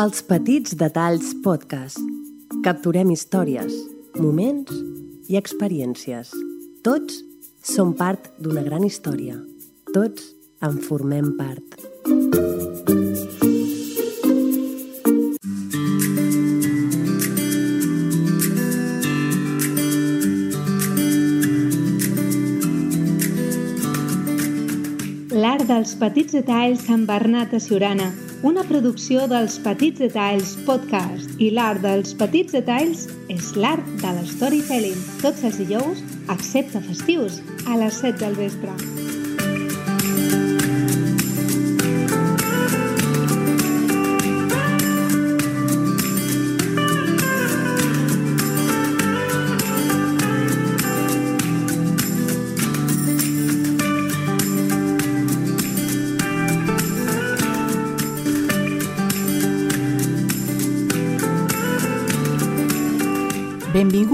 Els Petits Detalls Podcast. Capturem històries, moments i experiències. Tots som part d'una gran història. Tots en formem part. L'art dels petits detalls amb Bernat Siurana, una producció dels Petits Detalls Podcast. I l'art dels petits detalls és l'art de l'storytelling. Tots els dijous, excepte festius, a les 7 del vespre.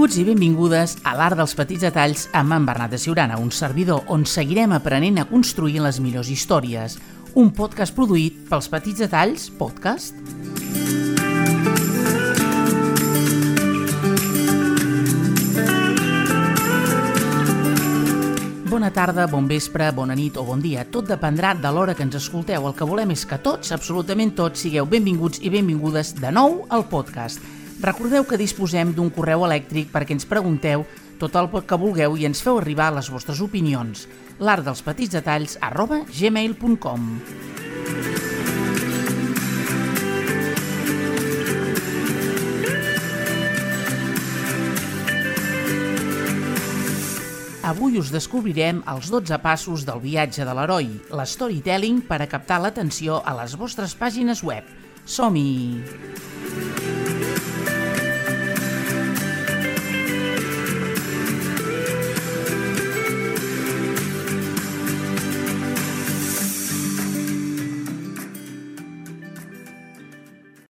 Benvinguts i benvingudes a l'Art dels Petits Detalls amb en Bernat de Siurana, un servidor on seguirem aprenent a construir les millors històries. Un podcast produït pels Petits Detalls Podcast. Bona tarda, bon vespre, bona nit o bon dia. Tot dependrà de l'hora que ens escolteu. El que volem és que tots, absolutament tots, sigueu benvinguts i benvingudes de nou al podcast. Recordeu que disposem d'un correu elèctric perquè ens pregunteu tot el que vulgueu i ens feu arribar les vostres opinions. l'art dels petits detalls arroba gmail.com Avui us descobrirem els 12 passos del viatge de l'heroi, l'storytelling per a captar l'atenció a les vostres pàgines web. Som-hi!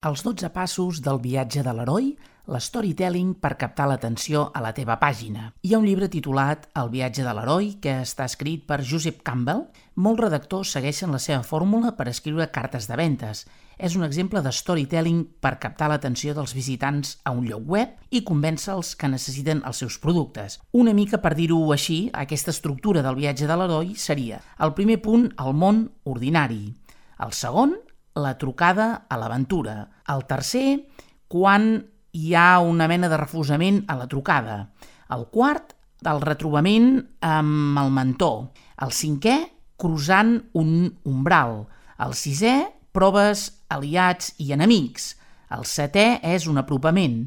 Els 12 passos del viatge de l'heroi, l'storytelling per captar l'atenció a la teva pàgina. Hi ha un llibre titulat El viatge de l'heroi que està escrit per Joseph Campbell. Molts redactors segueixen la seva fórmula per escriure cartes de ventes. És un exemple de storytelling per captar l'atenció dels visitants a un lloc web i convèncer-los que necessiten els seus productes. Una mica per dir-ho així, aquesta estructura del viatge de l'heroi seria el primer punt, el món ordinari. El segon, la trucada a l'aventura. El tercer, quan hi ha una mena de refusament a la trucada. El quart, el retrobament amb el mentor. El cinquè, cruzant un umbral. El sisè, proves, aliats i enemics. El setè és un apropament.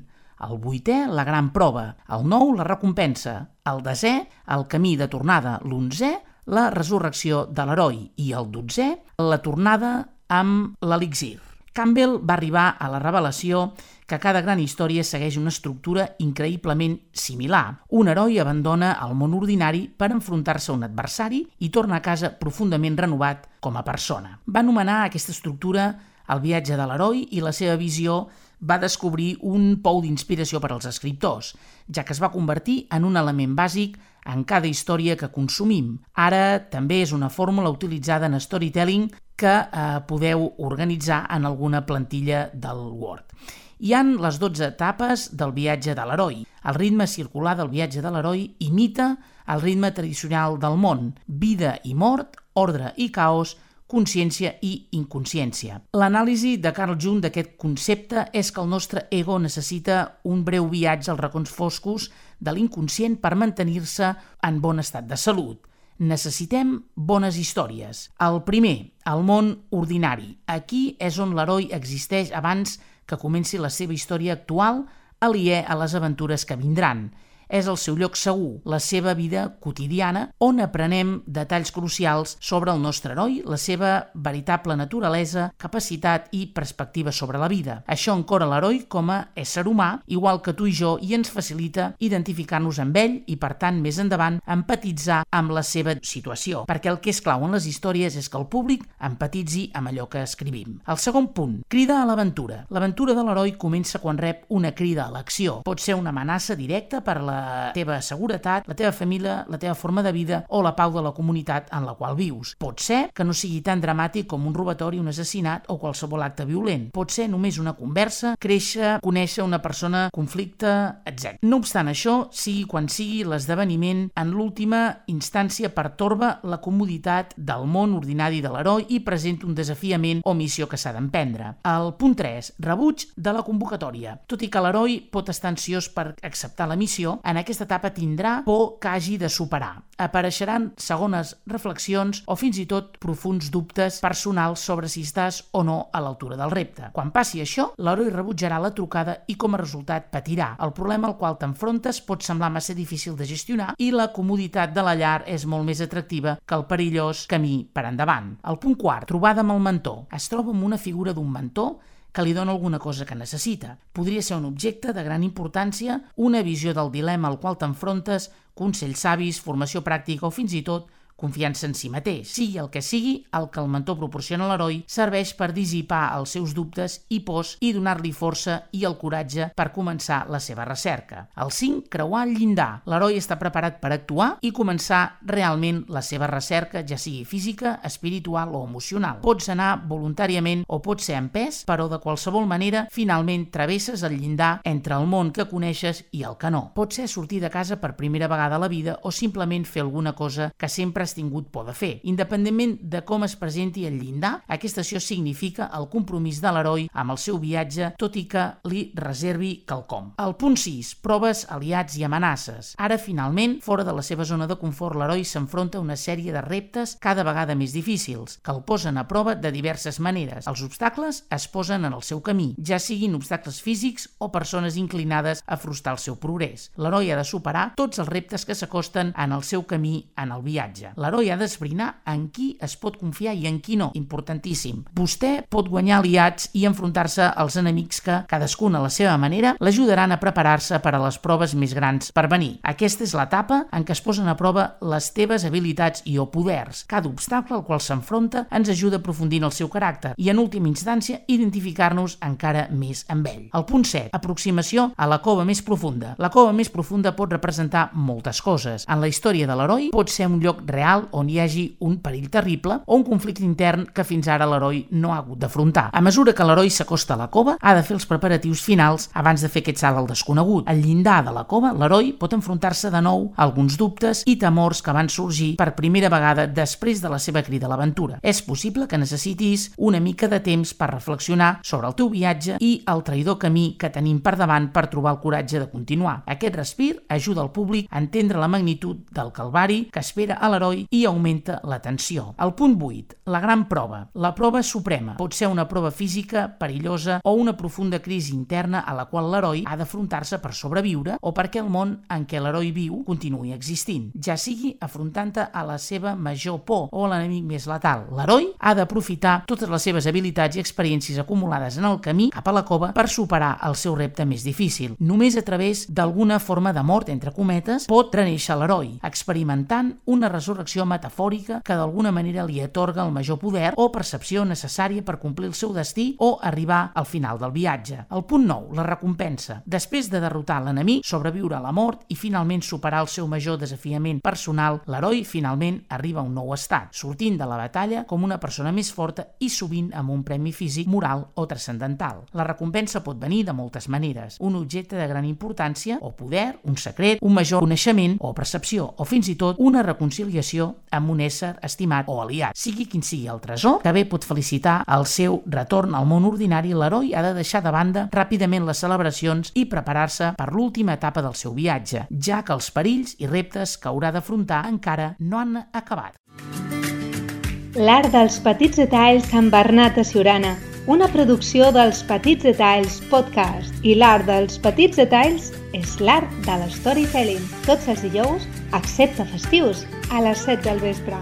El vuitè, la gran prova. El nou, la recompensa. El desè, el camí de tornada. L'onzè, la resurrecció de l'heroi. I el dotzè, la tornada amb l'elixir. Campbell va arribar a la revelació que cada gran història segueix una estructura increïblement similar. Un heroi abandona el món ordinari per enfrontar-se a un adversari i torna a casa profundament renovat com a persona. Va anomenar aquesta estructura el viatge de l'heroi i la seva visió va descobrir un pou d'inspiració per als escriptors, ja que es va convertir en un element bàsic en cada història que consumim. Ara també és una fórmula utilitzada en storytelling que eh, podeu organitzar en alguna plantilla del Word. Hi han les 12 etapes del viatge de l'heroi. El ritme circular del viatge de l'heroi imita el ritme tradicional del món, vida i mort, ordre i caos, consciència i inconsciència. L'anàlisi de Carl Jung d'aquest concepte és que el nostre ego necessita un breu viatge als racons foscos de l'inconscient per mantenir-se en bon estat de salut. Necessitem bones històries. El primer, el món ordinari. Aquí és on l'heroi existeix abans que comenci la seva història actual, aliè a les aventures que vindran és el seu lloc segur, la seva vida quotidiana, on aprenem detalls crucials sobre el nostre heroi, la seva veritable naturalesa, capacitat i perspectiva sobre la vida. Això encora l'heroi com a ésser humà, igual que tu i jo, i ens facilita identificar-nos amb ell i, per tant, més endavant, empatitzar amb la seva situació, perquè el que és clau en les històries és que el públic empatitzi amb allò que escrivim. El segon punt, crida a l'aventura. L'aventura de l'heroi comença quan rep una crida a l'acció. Pot ser una amenaça directa per la la teva seguretat, la teva família, la teva forma de vida o la pau de la comunitat en la qual vius. Pot ser que no sigui tan dramàtic com un robatori, un assassinat o qualsevol acte violent. Pot ser només una conversa, créixer, conèixer una persona, conflicte, etc. No obstant això, sigui quan sigui l'esdeveniment, en l'última instància pertorba la comoditat del món ordinari de l'heroi i presenta un desafiament o missió que s'ha d'emprendre. El punt 3. Rebuig de la convocatòria. Tot i que l'heroi pot estar ansiós per acceptar la missió, en aquesta etapa tindrà por que hagi de superar. Apareixeran segones reflexions o fins i tot profuns dubtes personals sobre si estàs o no a l'altura del repte. Quan passi això, l'heroi rebutjarà la trucada i com a resultat patirà. El problema al qual t'enfrontes pot semblar massa difícil de gestionar i la comoditat de la llar és molt més atractiva que el perillós camí per endavant. El punt quart, trobada amb el mentor. Es troba amb una figura d'un mentor que li dona alguna cosa que necessita. Podria ser un objecte de gran importància, una visió del dilema al qual t'enfrontes, consells savis, formació pràctica o fins i tot confiança en si mateix. Sigui el que sigui, el que el mentor proporciona a l'heroi serveix per dissipar els seus dubtes i pors i donar-li força i el coratge per començar la seva recerca. El 5. Creuar el llindar. L'heroi està preparat per actuar i començar realment la seva recerca, ja sigui física, espiritual o emocional. Pots anar voluntàriament o pots ser empès, però de qualsevol manera finalment travesses el llindar entre el món que coneixes i el que no. Pot ser sortir de casa per primera vegada a la vida o simplement fer alguna cosa que sempre has tingut por de fer. Independentment de com es presenti el llindar, aquesta acció significa el compromís de l'heroi amb el seu viatge, tot i que li reservi quelcom. El punt 6. Proves, aliats i amenaces. Ara, finalment, fora de la seva zona de confort, l'heroi s'enfronta a una sèrie de reptes cada vegada més difícils, que el posen a prova de diverses maneres. Els obstacles es posen en el seu camí, ja siguin obstacles físics o persones inclinades a frustrar el seu progrés. L'heroi ha de superar tots els reptes que s'acosten en el seu camí en el viatge l'heroi ha d'esbrinar en qui es pot confiar i en qui no. Importantíssim. Vostè pot guanyar aliats i enfrontar-se als enemics que, cadascun a la seva manera, l'ajudaran a preparar-se per a les proves més grans per venir. Aquesta és l'etapa en què es posen a prova les teves habilitats i o poders. Cada obstacle al qual s'enfronta ens ajuda a aprofundir en el seu caràcter i, en última instància, identificar-nos encara més amb ell. El punt 7. Aproximació a la cova més profunda. La cova més profunda pot representar moltes coses. En la història de l'heroi pot ser un lloc real real on hi hagi un perill terrible o un conflicte intern que fins ara l'heroi no ha hagut d'afrontar. A mesura que l'heroi s'acosta a la cova, ha de fer els preparatius finals abans de fer aquest salt al desconegut. Al llindar de la cova, l'heroi pot enfrontar-se de nou a alguns dubtes i temors que van sorgir per primera vegada després de la seva crida a l'aventura. És possible que necessitis una mica de temps per reflexionar sobre el teu viatge i el traïdor camí que tenim per davant per trobar el coratge de continuar. Aquest respir ajuda el públic a entendre la magnitud del calvari que espera a l'heroi i augmenta la tensió. El punt 8. La gran prova. La prova suprema. Pot ser una prova física, perillosa o una profunda crisi interna a la qual l'heroi ha d'afrontar-se per sobreviure o perquè el món en què l'heroi viu continuï existint, ja sigui afrontant-te a la seva major por o l'enemic més letal. L'heroi ha d'aprofitar totes les seves habilitats i experiències acumulades en el camí cap a la cova per superar el seu repte més difícil. Només a través d'alguna forma de mort, entre cometes, pot reneixer l'heroi, experimentant una resurrecció metafòrica que d'alguna manera li atorga el major poder o percepció necessària per complir el seu destí o arribar al final del viatge. El punt 9, la recompensa. Després de derrotar l'enemic, sobreviure a la mort i finalment superar el seu major desafiament personal, l'heroi finalment arriba a un nou estat, sortint de la batalla com una persona més forta i sovint amb un premi físic, moral o transcendental. La recompensa pot venir de moltes maneres. Un objecte de gran importància o poder, un secret, un major coneixement o percepció o fins i tot una reconciliació amb un ésser estimat o aliat. Sigui quin sigui el tresor, que bé pot felicitar el seu retorn al món ordinari, l'heroi ha de deixar de banda ràpidament les celebracions i preparar-se per l'última etapa del seu viatge, ja que els perills i reptes que haurà d'afrontar encara no han acabat. L'art dels petits detalls amb Bernat a Siurana, una producció dels Petits Detalls Podcast. I l'art dels petits detalls és l'art de l'storytelling. Tots els dijous, excepte festius, a les 7 del vespre.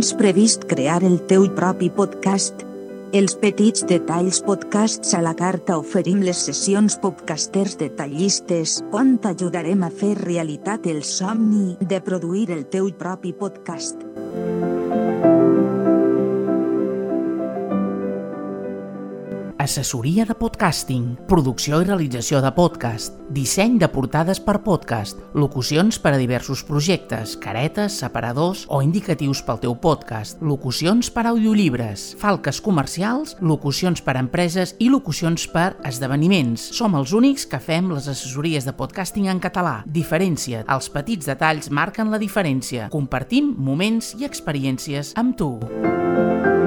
Tens previst crear el teu propi podcast? Els petits detalls podcasts a la carta oferim les sessions podcasters detallistes on t'ajudarem a fer realitat el somni de produir el teu propi podcast. Assessoria de podcasting, producció i realització de podcast, disseny de portades per podcast, locucions per a diversos projectes, caretes, separadors o indicatius pel teu podcast, locucions per a audiollibres, falques comercials, locucions per a empreses i locucions per esdeveniments. Som els únics que fem les assessories de podcasting en català. Diferència. Els petits detalls marquen la diferència. Compartim moments i experiències amb tu. l'olor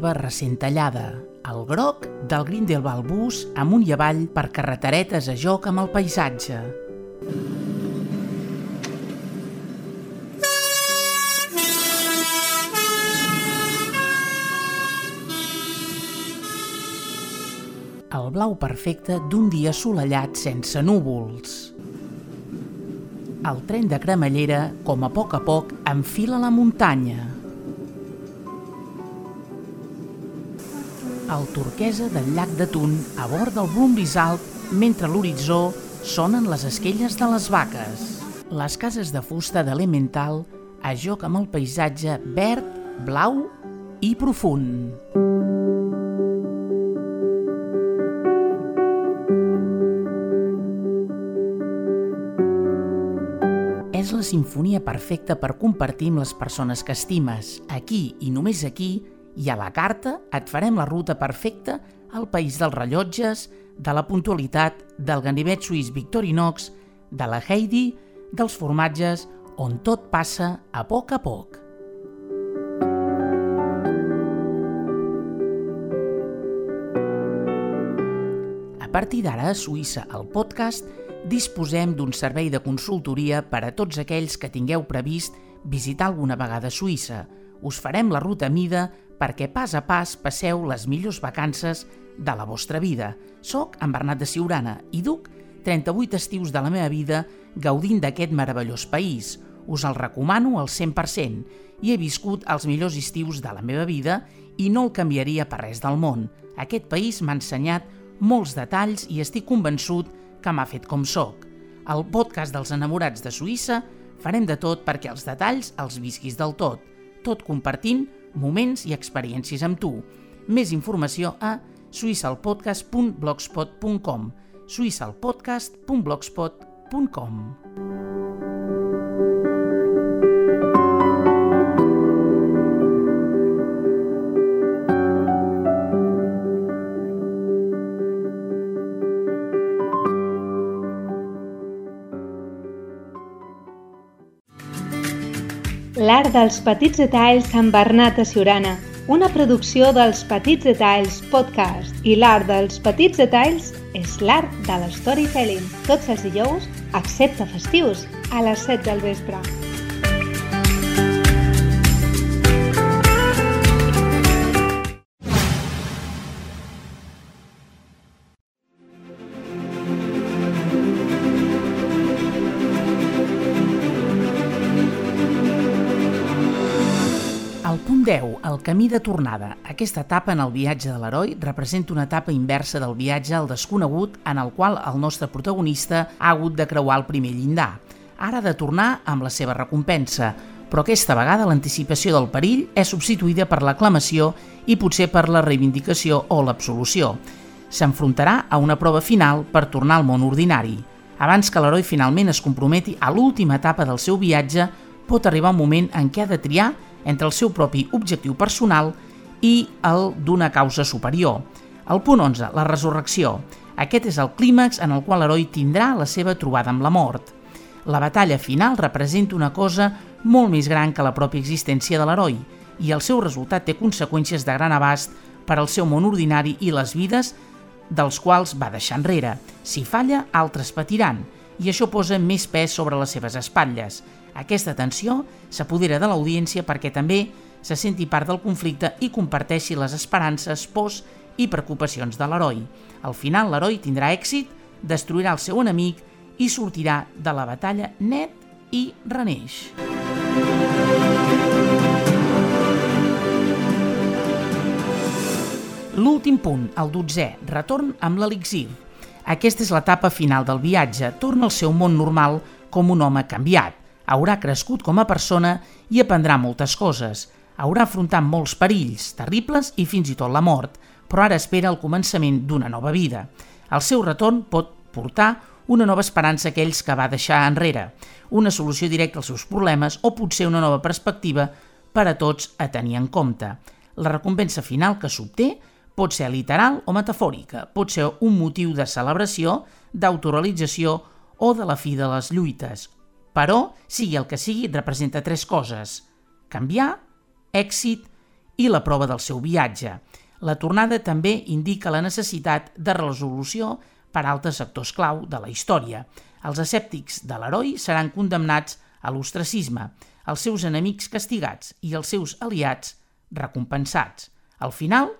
d'herba recent tallada, el groc del Grindelwald bus amunt i avall per carreteretes a joc amb el paisatge. El blau perfecte d'un dia assolellat sense núvols. El tren de cremallera, com a poc a poc, enfila la muntanya. El turquesa del llac de Tun a bord del Brumbis Alp mentre a l'horitzó sonen les esquelles de les vaques. Les cases de fusta d'Elemental a joc amb el paisatge verd, blau i profund. És la sinfonia perfecta per compartir amb les persones que estimes. Aquí i només aquí i a la carta et farem la ruta perfecta al país dels rellotges, de la puntualitat, del ganivet suís Victorinox, de la Heidi, dels formatges, on tot passa a poc a poc. A partir d'ara, a Suïssa, al podcast, disposem d'un servei de consultoria per a tots aquells que tingueu previst visitar alguna vegada Suïssa. Us farem la ruta a mida perquè pas a pas passeu les millors vacances de la vostra vida. Soc en Bernat de Siurana i duc 38 estius de la meva vida gaudint d'aquest meravellós país. Us el recomano al 100% i he viscut els millors estius de la meva vida i no el canviaria per res del món. Aquest país m'ha ensenyat molts detalls i estic convençut que m'ha fet com sóc. Al podcast dels enamorats de Suïssa farem de tot perquè els detalls els visquis del tot, tot compartint moments i experiències amb tu. Més informació a suïssalpodcast.blogspot.com suïssalpodcast.blogspot.com dels petits detalls amb Bernat a Siurana, una producció dels Petits Detalls Podcast. I l'art dels petits detalls és l'art de l'storytelling. Tots els dijous, excepte festius, a les 7 del vespre. Camí de tornada. Aquesta etapa en el viatge de l'heroi representa una etapa inversa del viatge al desconegut en el qual el nostre protagonista ha hagut de creuar el primer llindar. Ara ha de tornar amb la seva recompensa, però aquesta vegada l'anticipació del perill és substituïda per l'aclamació i potser per la reivindicació o l'absolució. S'enfrontarà a una prova final per tornar al món ordinari. Abans que l'heroi finalment es comprometi a l'última etapa del seu viatge, pot arribar un moment en què ha de triar entre el seu propi objectiu personal i el d'una causa superior. El punt 11, la resurrecció. Aquest és el clímax en el qual l'heroi tindrà la seva trobada amb la mort. La batalla final representa una cosa molt més gran que la pròpia existència de l'heroi i el seu resultat té conseqüències de gran abast per al seu món ordinari i les vides dels quals va deixar enrere. Si falla, altres patiran, i això posa més pes sobre les seves espatlles. Aquesta tensió s'apodera de l'audiència perquè també se senti part del conflicte i comparteixi les esperances, pors i preocupacions de l'heroi. Al final, l'heroi tindrà èxit, destruirà el seu enemic i sortirà de la batalla net i reneix. L'últim punt, el dotzè, retorn amb l'elixir. Aquesta és l'etapa final del viatge, torna al seu món normal com un home canviat. Haurà crescut com a persona i aprendrà moltes coses. Haurà afrontat molts perills, terribles i fins i tot la mort, però ara espera el començament d'una nova vida. El seu retorn pot portar una nova esperança a aquells que va deixar enrere, una solució directa als seus problemes o potser una nova perspectiva per a tots a tenir en compte. La recompensa final que s'obté pot ser literal o metafòrica, pot ser un motiu de celebració, d'autorealització o de la fi de les lluites. Però, sigui el que sigui, representa tres coses. Canviar, èxit i la prova del seu viatge. La tornada també indica la necessitat de resolució per altres sectors clau de la història. Els escèptics de l'heroi seran condemnats a l'ostracisme, els seus enemics castigats i els seus aliats recompensats. Al final,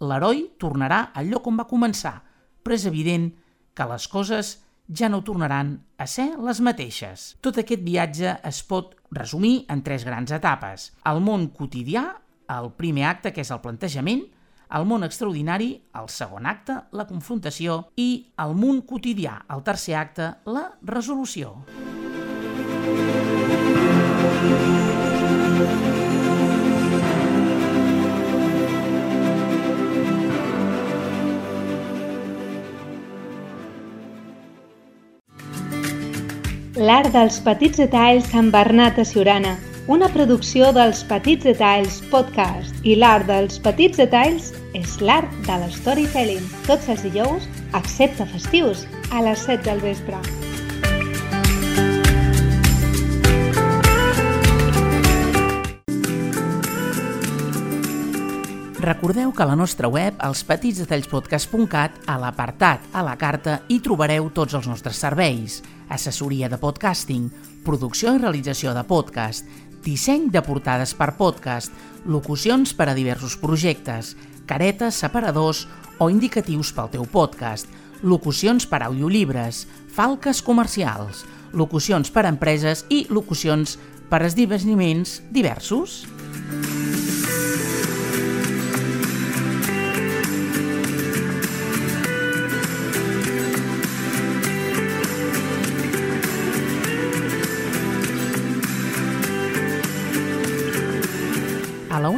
l'heroi tornarà al lloc on va començar, però és evident que les coses ja no tornaran a ser les mateixes. Tot aquest viatge es pot resumir en tres grans etapes. El món quotidià, el primer acte, que és el plantejament, el món extraordinari, el segon acte, la confrontació, i el món quotidià, el tercer acte, la resolució. L'art dels petits detalls amb Bernat Siurana una producció dels Petits Detalls Podcast i l'art dels petits detalls és l'art de l'storytelling. Tots els dijous, excepte festius, a les 7 del vespre. Recordeu que a la nostra web, als petitsdetallspodcast.cat, a l'apartat a la carta, hi trobareu tots els nostres serveis. Assessoria de podcasting, producció i realització de podcast, disseny de portades per podcast, locucions per a diversos projectes, caretes, separadors o indicatius pel teu podcast, locucions per a audiollibres, falques comercials, locucions per a empreses i locucions per a esdeveniments diversos. A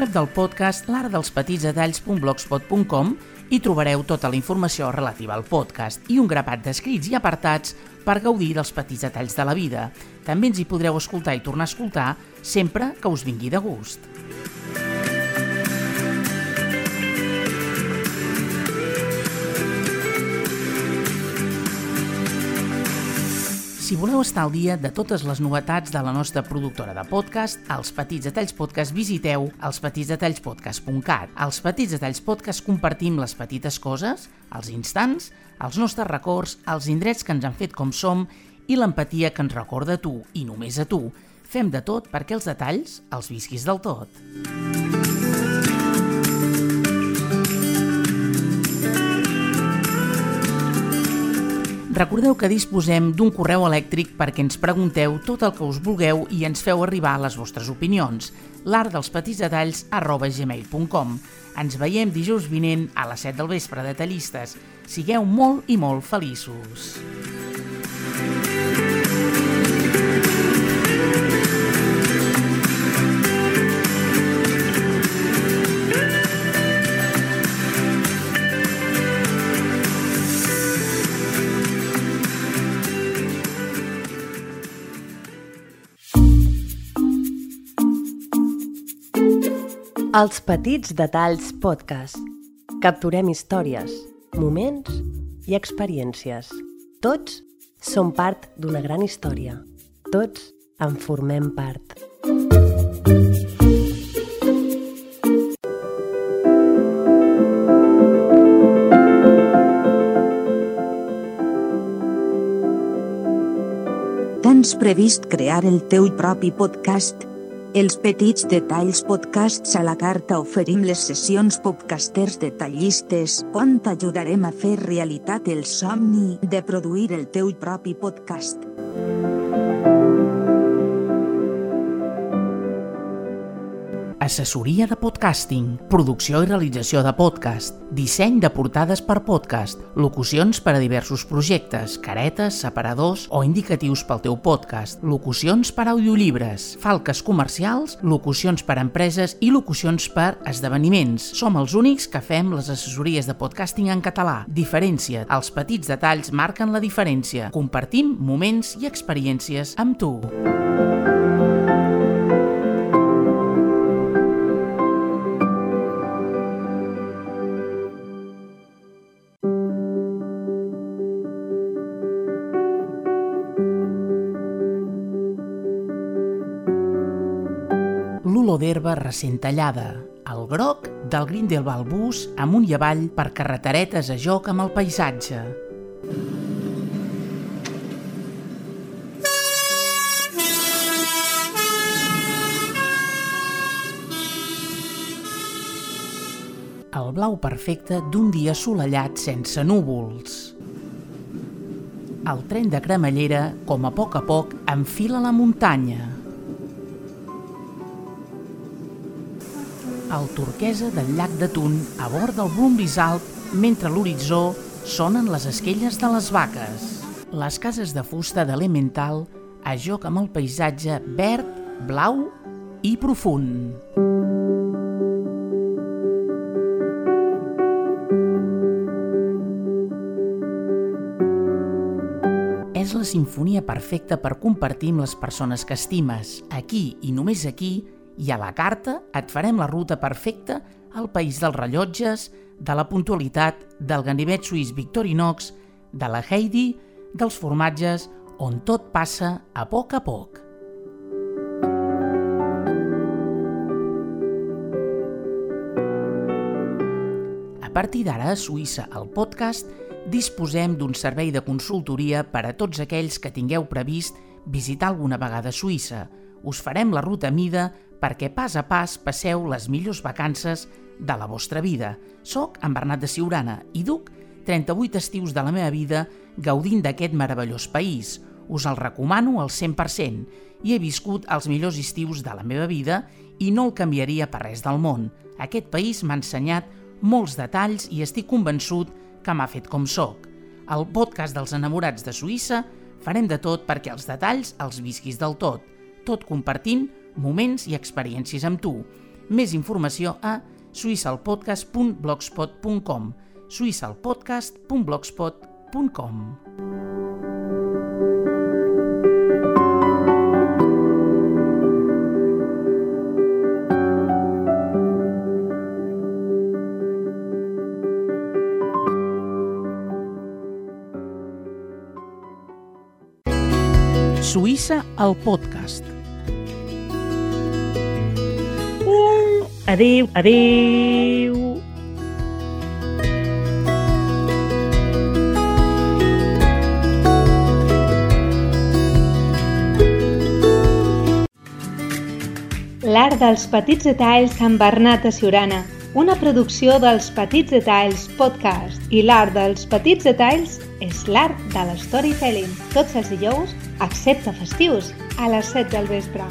web del podcast l'artdelspetitsdetalls.blogspot.com hi trobareu tota la informació relativa al podcast i un grapat d'escrits i apartats per gaudir dels petits detalls de la vida. També ens hi podreu escoltar i tornar a escoltar sempre que us vingui de gust. Si voleu estar al dia de totes les novetats de la nostra productora de podcast, els Petits Detalls Podcast visiteu elspetitsdetallspodcast.cat. Als Petits Detalls Podcast compartim les petites coses, els instants, els nostres records, els indrets que ens han fet com som i l'empatia que ens recorda tu i només a tu. Fem de tot perquè els detalls els visquis del tot. Recordeu que disposem d'un correu elèctric perquè ens pregunteu tot el que us vulgueu i ens feu arribar les vostres opinions. l'art dels petits detalls arroba gmail.com Ens veiem dijous vinent a les 7 del vespre, detallistes. Sigueu molt i molt feliços. Els petits detalls podcast. Capturem històries, moments i experiències. Tots som part d'una gran història. Tots en formem part. Tens previst crear el teu propi podcast? Els petits detalls podcasts a la carta oferim les sessions podcasters detallistes on t'ajudarem a fer realitat el somni de produir el teu propi podcast. Assessoria de podcasting, producció i realització de podcast, disseny de portades per podcast, locucions per a diversos projectes, caretes, separadors o indicatius pel teu podcast, locucions per a audiollibres, falques comercials, locucions per a empreses i locucions per esdeveniments. Som els únics que fem les assessories de podcasting en català. Diferència. Els petits detalls marquen la diferència. Compartim moments i experiències amb tu. l'olor recent tallada, el groc del Grindelwald bus amunt i avall per carreteretes a joc amb el paisatge. El blau perfecte d'un dia assolellat sense núvols. El tren de cremallera, com a poc a poc, enfila la muntanya. El turquesa del llac de Tun a bord del Brumbis Alp mentre a l'horitzó sonen les esquelles de les vaques. Les cases de fusta d'Elemental a joc amb el paisatge verd, blau i profund. És la sinfonia perfecta per compartir amb les persones que estimes. Aquí i només aquí i a la carta et farem la ruta perfecta al país dels rellotges, de la puntualitat, del ganivet suís Victorinox, de la Heidi, dels formatges, on tot passa a poc a poc. A partir d'ara, a Suïssa, al podcast, disposem d'un servei de consultoria per a tots aquells que tingueu previst visitar alguna vegada Suïssa. Us farem la ruta mida perquè pas a pas passeu les millors vacances de la vostra vida. Soc en Bernat de Siurana i duc 38 estius de la meva vida gaudint d'aquest meravellós país. Us el recomano al 100% i he viscut els millors estius de la meva vida i no el canviaria per res del món. Aquest país m'ha ensenyat molts detalls i estic convençut que m'ha fet com sóc. Al podcast dels enamorats de Suïssa farem de tot perquè els detalls els visquis del tot, tot compartint moments i experiències amb tu. Més informació a suïssalpodcast.blogspot.com suïssalpodcast.blogspot.com Suïssa al podcast Adéu, adéu. L'art dels petits detalls amb Bernat de Siurana, una producció dels Petits Detalls Podcast. I l'art dels petits detalls és l'art de l'storytelling. Tots els dijous, excepte festius, a les 7 del vespre.